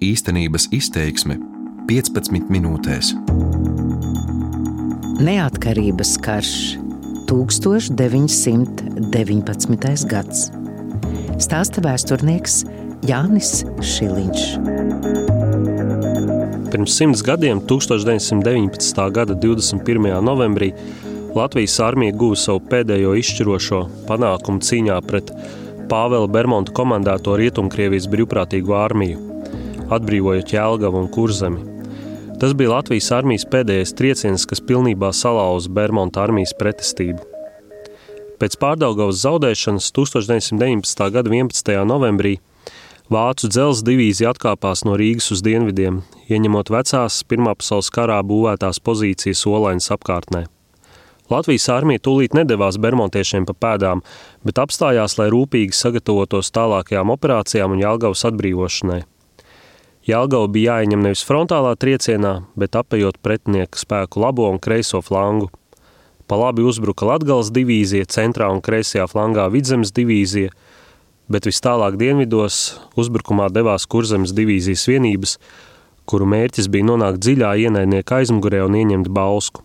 Īstenības izteiksme 15 minūtēs. Neatkarības karš 1919. gads. Stāsta vēsturnieks Jānis Šiliņš. Pirms simts gadiem, 1919. gada 21. novembrī, Latvijas armija guva savu pēdējo izšķirošo panākumu cīņā pret Pāvela Bermonta komandēto Rietumkrievijas brīvprātīgo armiju, atbrīvojot Jēlgavu un Kurzemi. Tas bija Latvijas armijas pēdējais trieciens, kas pilnībā salauza Bermonta armijas pretestību. Pēc pārdaugavas zaudēšanas 1919. gada 11. novembrī Vācu dzelzceļa divīzija atkāpās no Rīgas uz dienvidiem, ieņemot vecās Pirmā pasaules karā būvētās pozīcijas Olainas apkārtnē. Latvijas armija tūlīt nedavās bermontiešiem pa pēdām, bet apstājās, lai rūpīgi sagatavotos tālākajām operācijām un Jālgavas atbrīvošanai. Jālgava bija jāieņem nevis frontālā triecienā, bet apējot pretinieku spēku labo un kreiso flangu. Pa labi uzbruka Latgales divīzija, centrā un kreisajā flangā Vidzemes divīzija, bet vis tālāk dienvidos uzbrukumā devās Kurzemes divīzijas vienības, kuru mērķis bija nonākt dziļā ienaidnieka aizmugurē un ieņemt Bausku.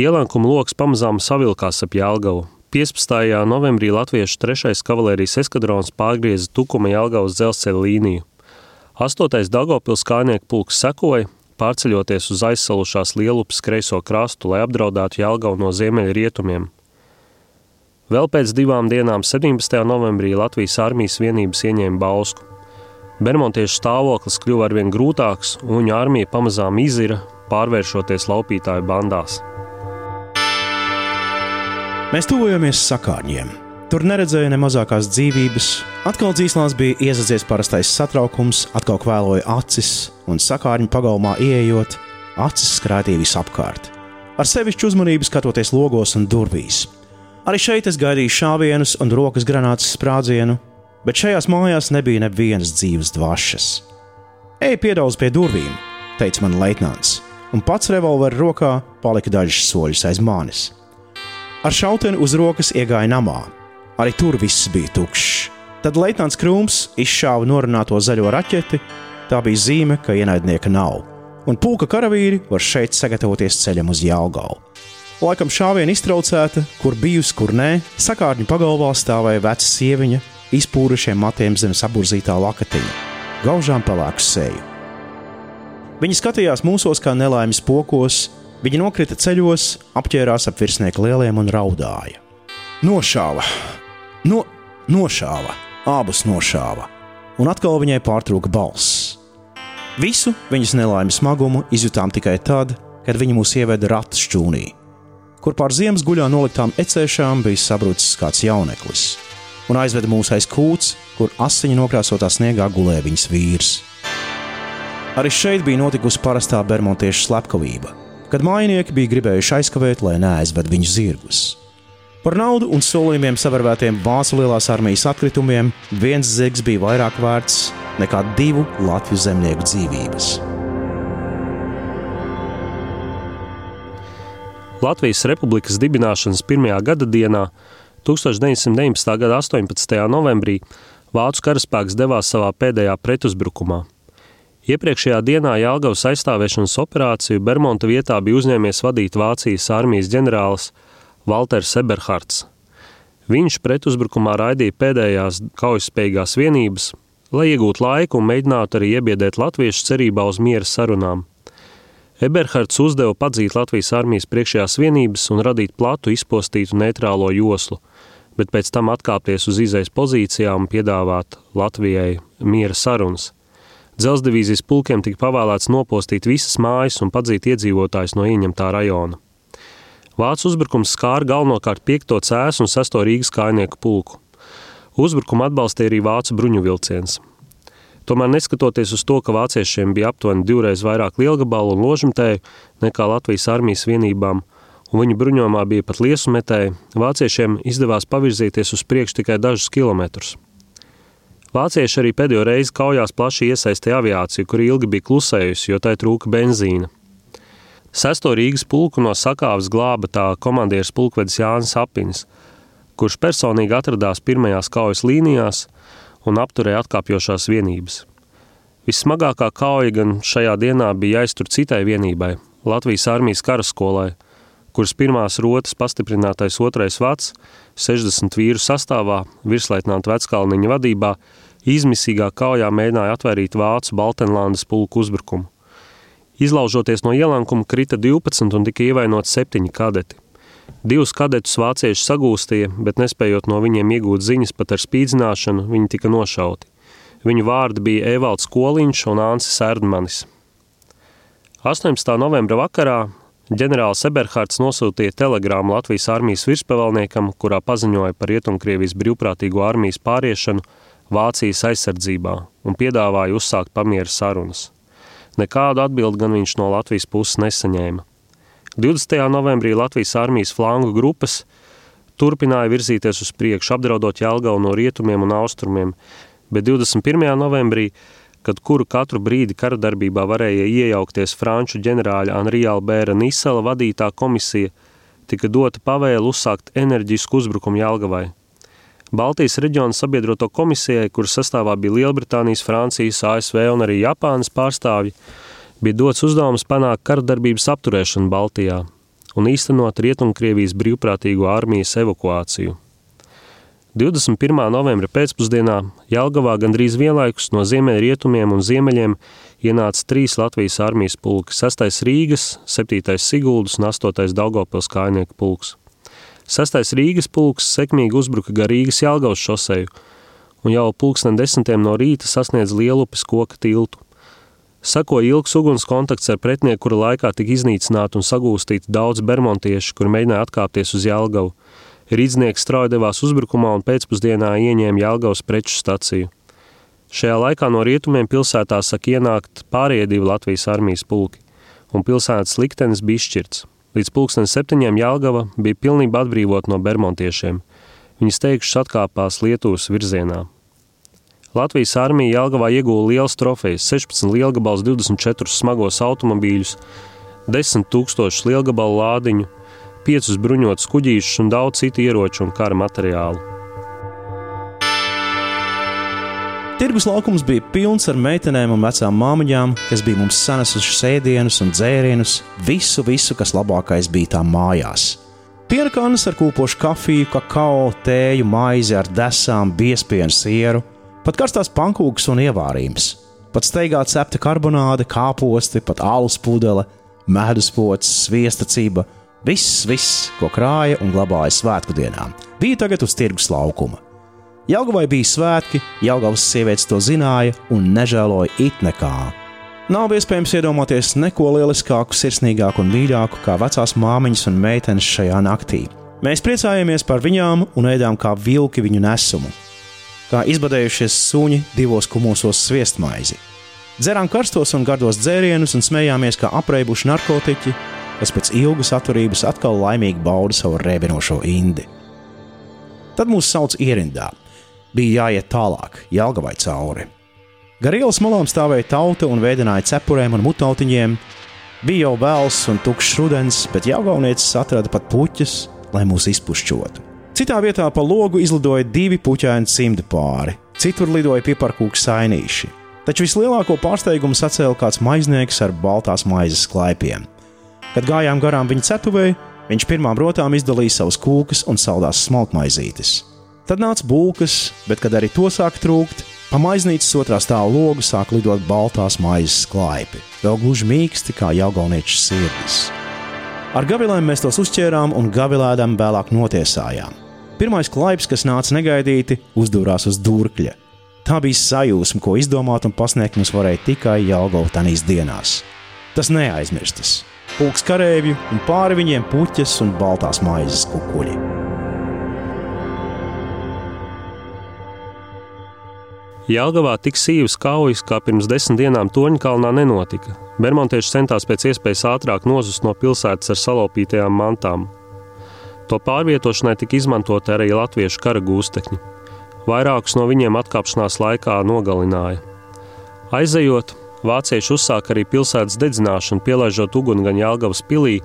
Ielankuma lokus pamazām savilkās ap Jālgavu. 15. novembrī Latviešu 3. kavalērijas eskadrons pārgrieza Tukuma Jālgavas dzelzceļa līniju. 8. Dagopils kājnieku pulks sekoja, pārceļoties uz aizsalušās Lielupes kreiso krastu, lai apdraudētu Jālgavu no ziemeļa rietumiem. Vēl pēc divām dienām, 17. novembrī, Latvijas armijas vienības ieņēma Bausku. Bermontiešu stāvoklis kļuva arvien grūtāks, un viņa armija pamazām izira, pārvēršoties laupītāju bandās. Mēs tuvojamies sakārņiem. Tur neredzēju ne mazākās dzīvības. Atkal dzīslās bija iesadzies parastais satraukums, atkal kvēloja acis, un sakārņu pagalmā ieejot, acis skrētīja visapkārt. Ar sevišķu uzmanību skatoties logos un durvīs. Arī šeit es gaidīju šāvienus un rokas granātas sprādzienu, bet šajās mājās nebija nevienas dzīves dvašas. Ej, piedaudz pie durvīm, teica man leitnants, un pats revolveru rokā palika dažas soļus aiz manis. Ar šauteni uz rokas iegāja namā. Arī tur viss bija tukšs. Tad Leitnants Krūms izšāva norunāto zaļo raķeti. Tā bija zīme, ka ienaidnieka nav, un pulka karavīri var šeit sagatavoties ceļam uz Jālgaunu. Laikam šāviena iztraucēta, kur bijusi, kur nē, sakārņu pagalvā stāvēja veca sieviņa, izpūrušiem matiem zem saburzītā lakatiņa, gaužām pelēku seju. Viņa skatījās mūsos kā nelaimes pokos, Viņi nokrita ceļos, apģērbās ap virsnieka lieliem un raudāja. Nošāva, no, nošāva, abus nošāva, un atkal viņai pārtrūka balss. Visu viņas nelaimes smagumu izjutām tikai tad, kad viņi mūs ieveda ratu šķūnī, kur pār ziemas guļā noliktām ecēšām bija sabrucis kāds jauneklis, un aizveda mūs aiz kūts, kur asiņu nokrāsotā sniegā gulēja viņas vīrs. Arī šeit bija notikusi parastā bermontiešu slepkavība kad mājinieki bija gribējuši aizkavēt, lai neaizved viņu zirgus. Par naudu un solījumiem savērvētiem Vācu lielās armijas atkritumiem viens zirgs bija vairāk vērts nekā divu Latvijas zemnieku dzīvības. Latvijas Republikas dibināšanas pirmajā gada dienā, 1919. gada 18. novembrī, Vācu karaspēks devās savā pēdējā pretuzbrukumā. Iepriekšējā dienā Jālgavas aizstāvēšanas operāciju Bermonta vietā bija uzņēmies vadīt Vācijas armijas ģenerālis Walters Eberhards. Viņš pretuzbrukumā raidīja pēdējās kaujaspējīgās vienības, lai iegūtu laiku un mēģinātu arī iebiedēt latviešu cerībā uz miera sarunām. Eberhards uzdeva padzīt Latvijas armijas priekšējās vienības un radīt platu izpostītu neitrālo joslu, bet pēc tam atkāpties uz izejas pozīcijām un piedāvāt Latvijai miera sarunas – Dzelzdivīzijas pulkiem tika pavēlēts nopostīt visas mājas un padzīt iedzīvotājus no ieņemtā rajona. Vācu uzbrukums skāra galvenokārt 5. cēs un 6. Rīgas kājnieku pulku. Uzbrukumu atbalstīja arī vācu bruņu vilciens. Tomēr neskatoties uz to, ka vāciešiem bija aptuveni divreiz vairāk lielgabalu un ložmetēju nekā Latvijas armijas vienībām, un viņu bruņojumā bija pat liesumetēji, vāciešiem izdevās pavirzīties uz priekšu tikai dažus kilometrus. Vācieši arī pēdējo reizi kaujās plaši iesaistīja aviāciju, kur ilgi bija klusējusi, jo tai trūka benzīna. Sesto Rīgas pulku no sakāves glāba tā komandieris pulkvedis Jānis Apins, kurš personīgi atradās pirmajās kaujas līnijās un apturēja atkāpjošās vienības. Vissmagākā kauja gan šajā dienā bija jāiztur citai vienībai - Latvijas armijas karaskolai, kuras pirmās rotas pastiprinātais otrais vats, 60 vīru sastāvā, virsleitnanta Veckalniņa vadībā, izmisīgā kaujā mēģināja atvairīt Vācu Baltenlandes pulku uzbrukumu. Izlaužoties no ielankuma, krita 12 un tika ievainot 7 kadeti. Divus kadetus vācieši sagūstīja, bet nespējot no viņiem iegūt ziņas pat ar spīdzināšanu, viņi tika nošauti. Viņu vārdi bija Evalds Koliņš un Ansis Erdmanis. 18. novembra vakarā ģenerālis Eberhards nosūtīja telegrāmu Latvijas armijas virspavēlniekam, kurā paziņoja par Rietumkrievijas brīvprātīgo armijas pāriešanu Vācijas aizsardzībā un piedāvāja uzsākt pamieru sarunas. Nekādu atbildi gan viņš no Latvijas puses nesaņēma. 20. novembrī Latvijas armijas flangu grupas turpināja virzīties uz priekšu, apdraudot Jālgaunu no rietumiem un austrumiem, bet 21. novembrī, kad kuru katru brīdi kara darbībā varēja iejaukties franču ģenerāļa Anrijāla Bēra Nisela vadītā komisija, tika dota pavēle uzsākt enerģisku uzbrukumu Jālgavai. Baltijas reģiona sabiedroto komisijai, kuras sastāvā bija Lielbritānijas, Francijas, ASV un arī Japānas pārstāvji, bija dots uzdevums panākt karadarbības apturēšanu Baltijā un īstenot Rietumkrievijas brīvprātīgo armijas evakuāciju. 21. novembra pēcpusdienā Jelgavā gandrīz vienlaikus no ziemeļrietumiem un ziemeļiem ienāca trīs Latvijas armijas pulki - 6. Rīgas, 7. Siguldas un 8. Daugopils kājnieku pulks. 6. Rīgas pulks sekmīgi uzbruka gar Rīgas Jelgavas šoseju un jau pulksten desmitiem no rīta sasniedz Lielupes koka tiltu. Sakoja ilgs uguns kontakts ar pretinieku, kura laikā tika iznīcināti un sagūstīti daudz bermontiešu, kuri mēģināja atkāpties uz Jelgavu. Rīdznieks strauji devās uzbrukumā un pēcpusdienā ieņēma Jālgavas preču staciju. Šajā laikā no rietumiem pilsētā saka ienākt pārējie divi Latvijas armijas pulki, un pilsētas liktenis bija izšķirts. Līdz pulksten septiņiem Jālgava bija pilnībā atbrīvot no bermontiešiem. Viņi steigšus atkāpās Lietuvas virzienā. Latvijas armija Jālgavā ieguva liels trofejas, 16 lielgabals, 24 smagos automobīļus, 10 tūkstošus lielgabalu lādiņu, piecus bruņotus kuģīšus un daudz citu ieroču un kara materiālu. Tirgus laukums bija pilns ar meitenēm un vecām māmiņām, kas bija mums sanesušas ēdienus un dzērienus, visu, visu, kas labākais bija tām mājās. Piena kannas ar kūpošu kafiju, kakao, tēju, maizi ar desām, biespienu sieru, pat karstās pankūks un ievārījums, pat steigā cepta karbonāde, kāposti, pat alus pudele, medus pocis, sviesta ciba Viss, viss, ko krāja un glabāja svētku dienām, bija tagad uz tirgus laukuma. Jelgavai bija svētki, Jelgavas sievietes to zināja un nežēloja it nekā. Nav iespējams iedomāties neko lieliskāku, sirsnīgāku un mīļāku kā vecās māmiņas un meitenes šajā naktī. Mēs priecājāmies par viņām un ēdām kā vilki viņu nesumu, kā izbadējušies suņi divos kumosos sviestmaizi. Dzerām karstos un gardos dzērienus un smējāmies kā apreibuši narkotiķi, kas pēc ilgas atturības atkal laimīgi bauda savu rēbinošo indi. Tad mūs sauc ierindā. Bija jāiet tālāk, Jālgavai cauri. Gar ielas malām stāvēja tauta un veidināja cepurēm un mutautiņiem. Bija jau vēls un tukšs rudens, bet Jāgauniecis atrada pat puķus, lai mūs izpušķotu. Citā vietā pa logu izlidoja divi puķaini cimdi pāri, citur lidoja piparkūku sainīši. Taču vislielāko pārsteigumu sacēla kāds maiznieks ar baltās maizes klaipiem. Kad gājām garām viņa cetuvēji, viņš pirmām rotām izdalīja savus kūkas un saldās smalkmaizītes. Tad nāca bulkas, bet, kad arī to sāka trūkt, pa maiznīcas otrā stāva logu sāk lidot baltās maizes klaipi, vēl gluži mīksti kā jaugaunieču sirdis. Ar gavilēm mēs tos uzķērām un gavilēdam vēlāk notiesājām. Pirmais klaips, kas nāca negaidīti, uzdūrās uz durkļa. Tā bija sajūsma, ko izdomāt un pasniegt mums varēja tikai Jālgautanīs dienās. Tas neaizmirstas pulks kareivju un pāri viņiem puķes un baltās maizes kukuļi. Jelgavā tik sīvas kaujas kā pirms desmit dienām Toņkalnā nenotika. Bermontieši centās pēc iespējas ātrāk nozust no pilsētas ar salaupītajām mantām. To pārvietošanai tika izmantoti arī latviešu kara gūstekņi. Vairākus no viņiem atkāpšanās laikā nogalināja. Aizejot, Vācieši uzsāka arī pilsētas dedzināšanu, pielaižot uguni gan Jālgavas pilī,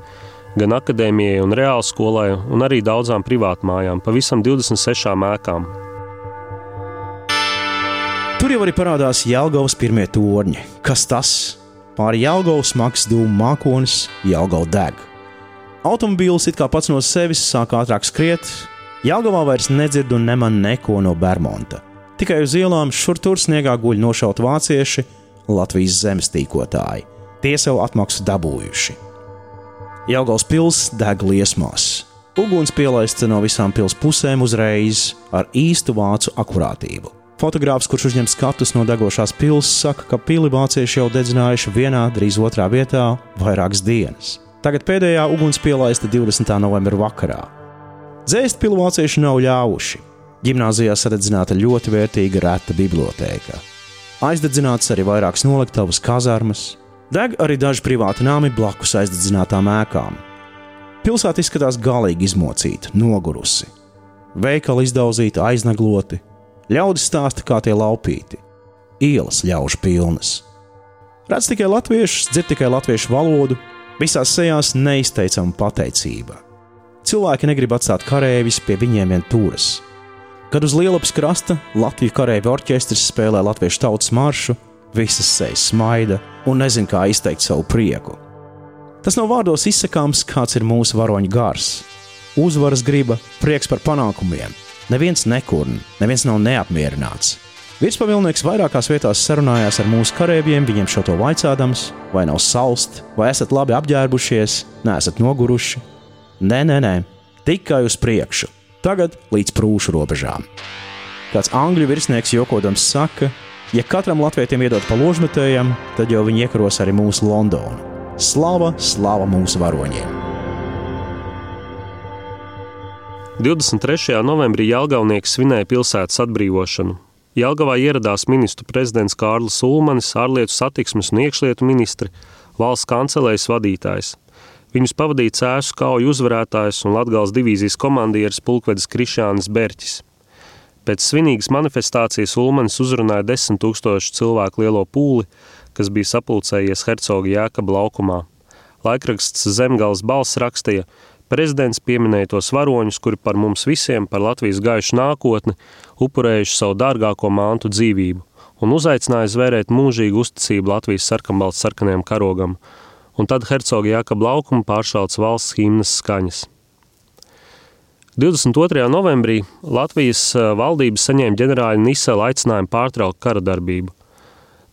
gan akadēmijai un reāla skolai, un arī daudzām privātmājām, pavisam 26 ēkām. Tur jau arī parādās Jālgavas pirmie torņi. Kas tas? Pāri Jālgavas smags dūmu mākonis, Jālgava deg. Automobīls it kā pats no sevis sāk ātrāk skriet. Jālgavā vairs nedzird un neman neko no Bermonta. Tikai uz ielām šur tur sniegā guļ nošauti vācieši, Latvijas zemes tīkotāji. Tie savu atmaksu dabūjuši. Jālgavas pilsēta deg liesmās. Uguns pielaists no visām pilsētas pusēm uzreiz ar īstu vācu akurātību. Fotogrāfs, kurš uzņem skatus no degošās pilsētas, saka, ka pili vācieši jau dedzinājuši vienā, drīz otrā vietā vairākas dienas. Tagad pēdējā uguns pielaista 20. novembra vakarā. Dzēst pilu vācieši nav ļāvuši. Gimnāzijā sadedzināta ļoti vērtīga reta biblioteka. Aizdedzināts arī vairākas noliktavas, kazarmas, deg arī daži privāti nami blakus aizdedzinātām ēkām. Pilsēta izskatās galīgi izmocīta, nogurusi. Veikali izdauzīti, aiznagloti, Ļaudis stāsta, kā tie laupīti. Ielas ļaužu pilnas. Redz tikai latviešus, dzird tikai latviešu valodu, visās sejās neizteicama pateicība. Cilvēki negrib atstāt karavīrus pie viņiem vien turas. Kad uz Lielupas krasta Latvijas karavīru orķestris spēlē latviešu tautas maršu, visas sejas smaida un nezin, kā izteikt savu prieku. Tas nav vārdos izsakāms, kāds ir mūsu varoņu gars. Uzvaras griba, prieks par panākumiem, Neviens nekurn, neviens nav neapmierināts. Virspavilnieks vairākās vietās sarunājās ar mūsu kareiviem, viņiem šo to vaicādams, vai nav salst, vai esat labi apģērbušies, neesat noguruši. Nē, nē, nē, tikai uz priekšu, tagad līdz prūšu robežām. Kāds angļu virsnieks jokodams saka, ja katram latvietim iedot pa ložmetējam, tad jau viņi iekaros arī mūsu Londonu. Slava, slava mūsu varoņiem! 23. novembrī Jālgaunieks svinēja pilsētas atbrīvošanu. Jālgavā ieradās ministru prezidents Kārlis Ulmanis, ārlietu satiksmes un iekšlietu ministri, valsts kancelējas vadītājs. Viņus pavadīja cēsu kauju uzvarētājs un Latgales divīzijas komandieris pulkvedis Krišānis Berķis. Pēc svinīgas manifestācijas Ulmanis uzrunāja desmit tūkstošu cilvēku lielo pūli, kas bija sapulcējies Hercoga Jēkaba laukumā. Laikraksts Zemgals balss rakstīja – Prezidents pieminēja tos varoņus, kuri par mums visiem, par Latvijas gaišu nākotni, upurējuši savu dārgāko mantu dzīvību, un uzaicināja zvērēt mūžīgu uzticību Latvijas sarkanbalts sarkanajam karogam, un tad hercoga Jākab laukuma pāršalts valsts himnas skaņas. 22. novembrī Latvijas eh, valdības saņēma ģenerāļa Nisela aicinājumu pārtraukt kara darbību.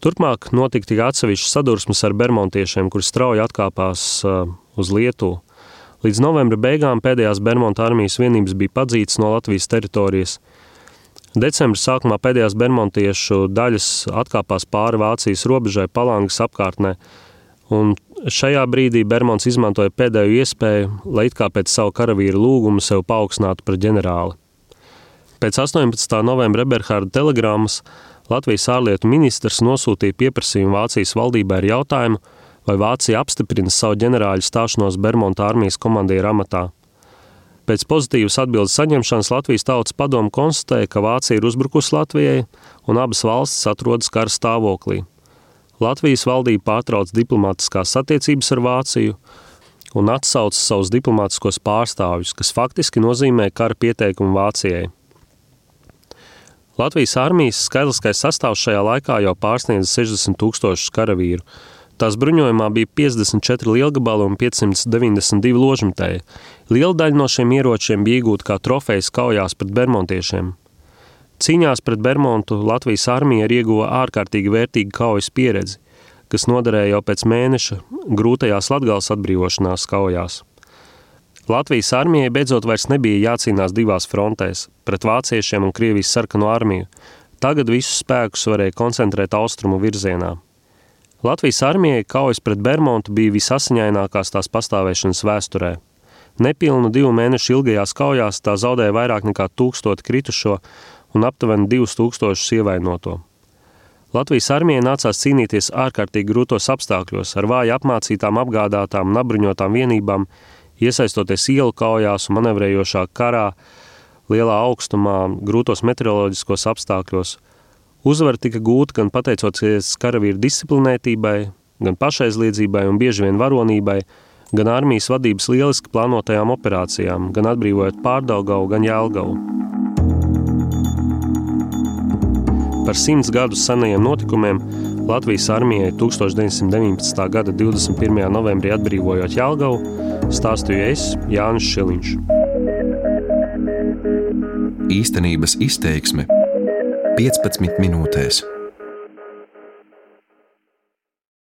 Turpmāk notika tikai atsevišķas sadursmes ar bermontiešiem, kuri strauji atkāpās eh, uz Lietuvu. Līdz novembra beigām pēdējās Bermuda armijas vienības bija padzītas no Latvijas teritorijas. Decembra sākumā pēdējās bermontiešu daļas atkāpās pāri Vācijas robežai Palangas apkārtnē, un šajā brīdī Bermons izmantoja pēdējo iespēju, lai it kā pēc savu karavīru lūgumu sev paaugstinātu par ģenerāli. Pēc 18. novembra Eberhārda telegrammas Latvijas ārlietu ministrs nosūtīja pieprasījumu Vācijas valdībai ar jautājumu, vai Vācija apstiprina savu ģenerāļu stāšanos Bermuda armijas komandieru amatā. Pēc pozitīvas atbildes saņemšanas Latvijas tautas padomu konstatēja, ka Vācija ir uzbrukusi Latvijai un abas valstis atrodas kara stāvoklī. Latvijas valdība pārtrauc diplomātiskās attiecības ar Vāciju un atsauca savus diplomātiskos pārstāvjus, kas faktiski nozīmē kara pieteikumu Vācijai. Latvijas armijas skaitliskais sastāvs šajā laikā jau pārsniedz 60 tūkstošus karavīru, Tās bruņojumā bija 54 lielgabali un 592 ložmetēji. Liela daļa no šiem ieročiem bija iegūta kā trofejas kaujās pret bermontiešiem. Cīņās pret Bermontu Latvijas armija ir ieguva ārkārtīgi vērtīgu kaujas pieredzi, kas noderēja jau pēc mēneša grūtajās Latgales atbrīvošanās kaujās. Latvijas armijai beidzot vairs nebija jācīnās divās frontēs – pret vāciešiem un Krievijas sarkano armiju. Tagad visus spēkus varēja koncentrēt austrumu virzienā. Latvijas armijai kaujas pret Bermontu bija visasiņainākās tās pastāvēšanas vēsturē. Nepilnu divu mēnešu ilgajās kaujās tā zaudēja vairāk nekā tūkstoti kritušo un aptuveni divus tūkstošus ievainoto. Latvijas armijai nācās cīnīties ārkārtīgi grūtos apstākļos ar vāji apmācītām, apgādātām un apbruņotām vienībām, iesaistoties ielu kaujās un manevrējošā karā, lielā augstumā, grūtos meteoroloģiskos apstākļos – Uzvara tika gūta gan pateicoties karavīru disciplinētībai, gan pašaizliedzībai un bieži vien varonībai, gan armijas vadības lieliski plānotajām operācijām, gan atbrīvojot Pārdaugavu, gan Jēlgavu. Par simts gadus senajiem notikumiem Latvijas armijai 1919. gada 21. novembrī atbrīvojot Jālgavu, stāstīju es, Jānis Šiliņš. Īstenības izteiksme 15 minūtēs.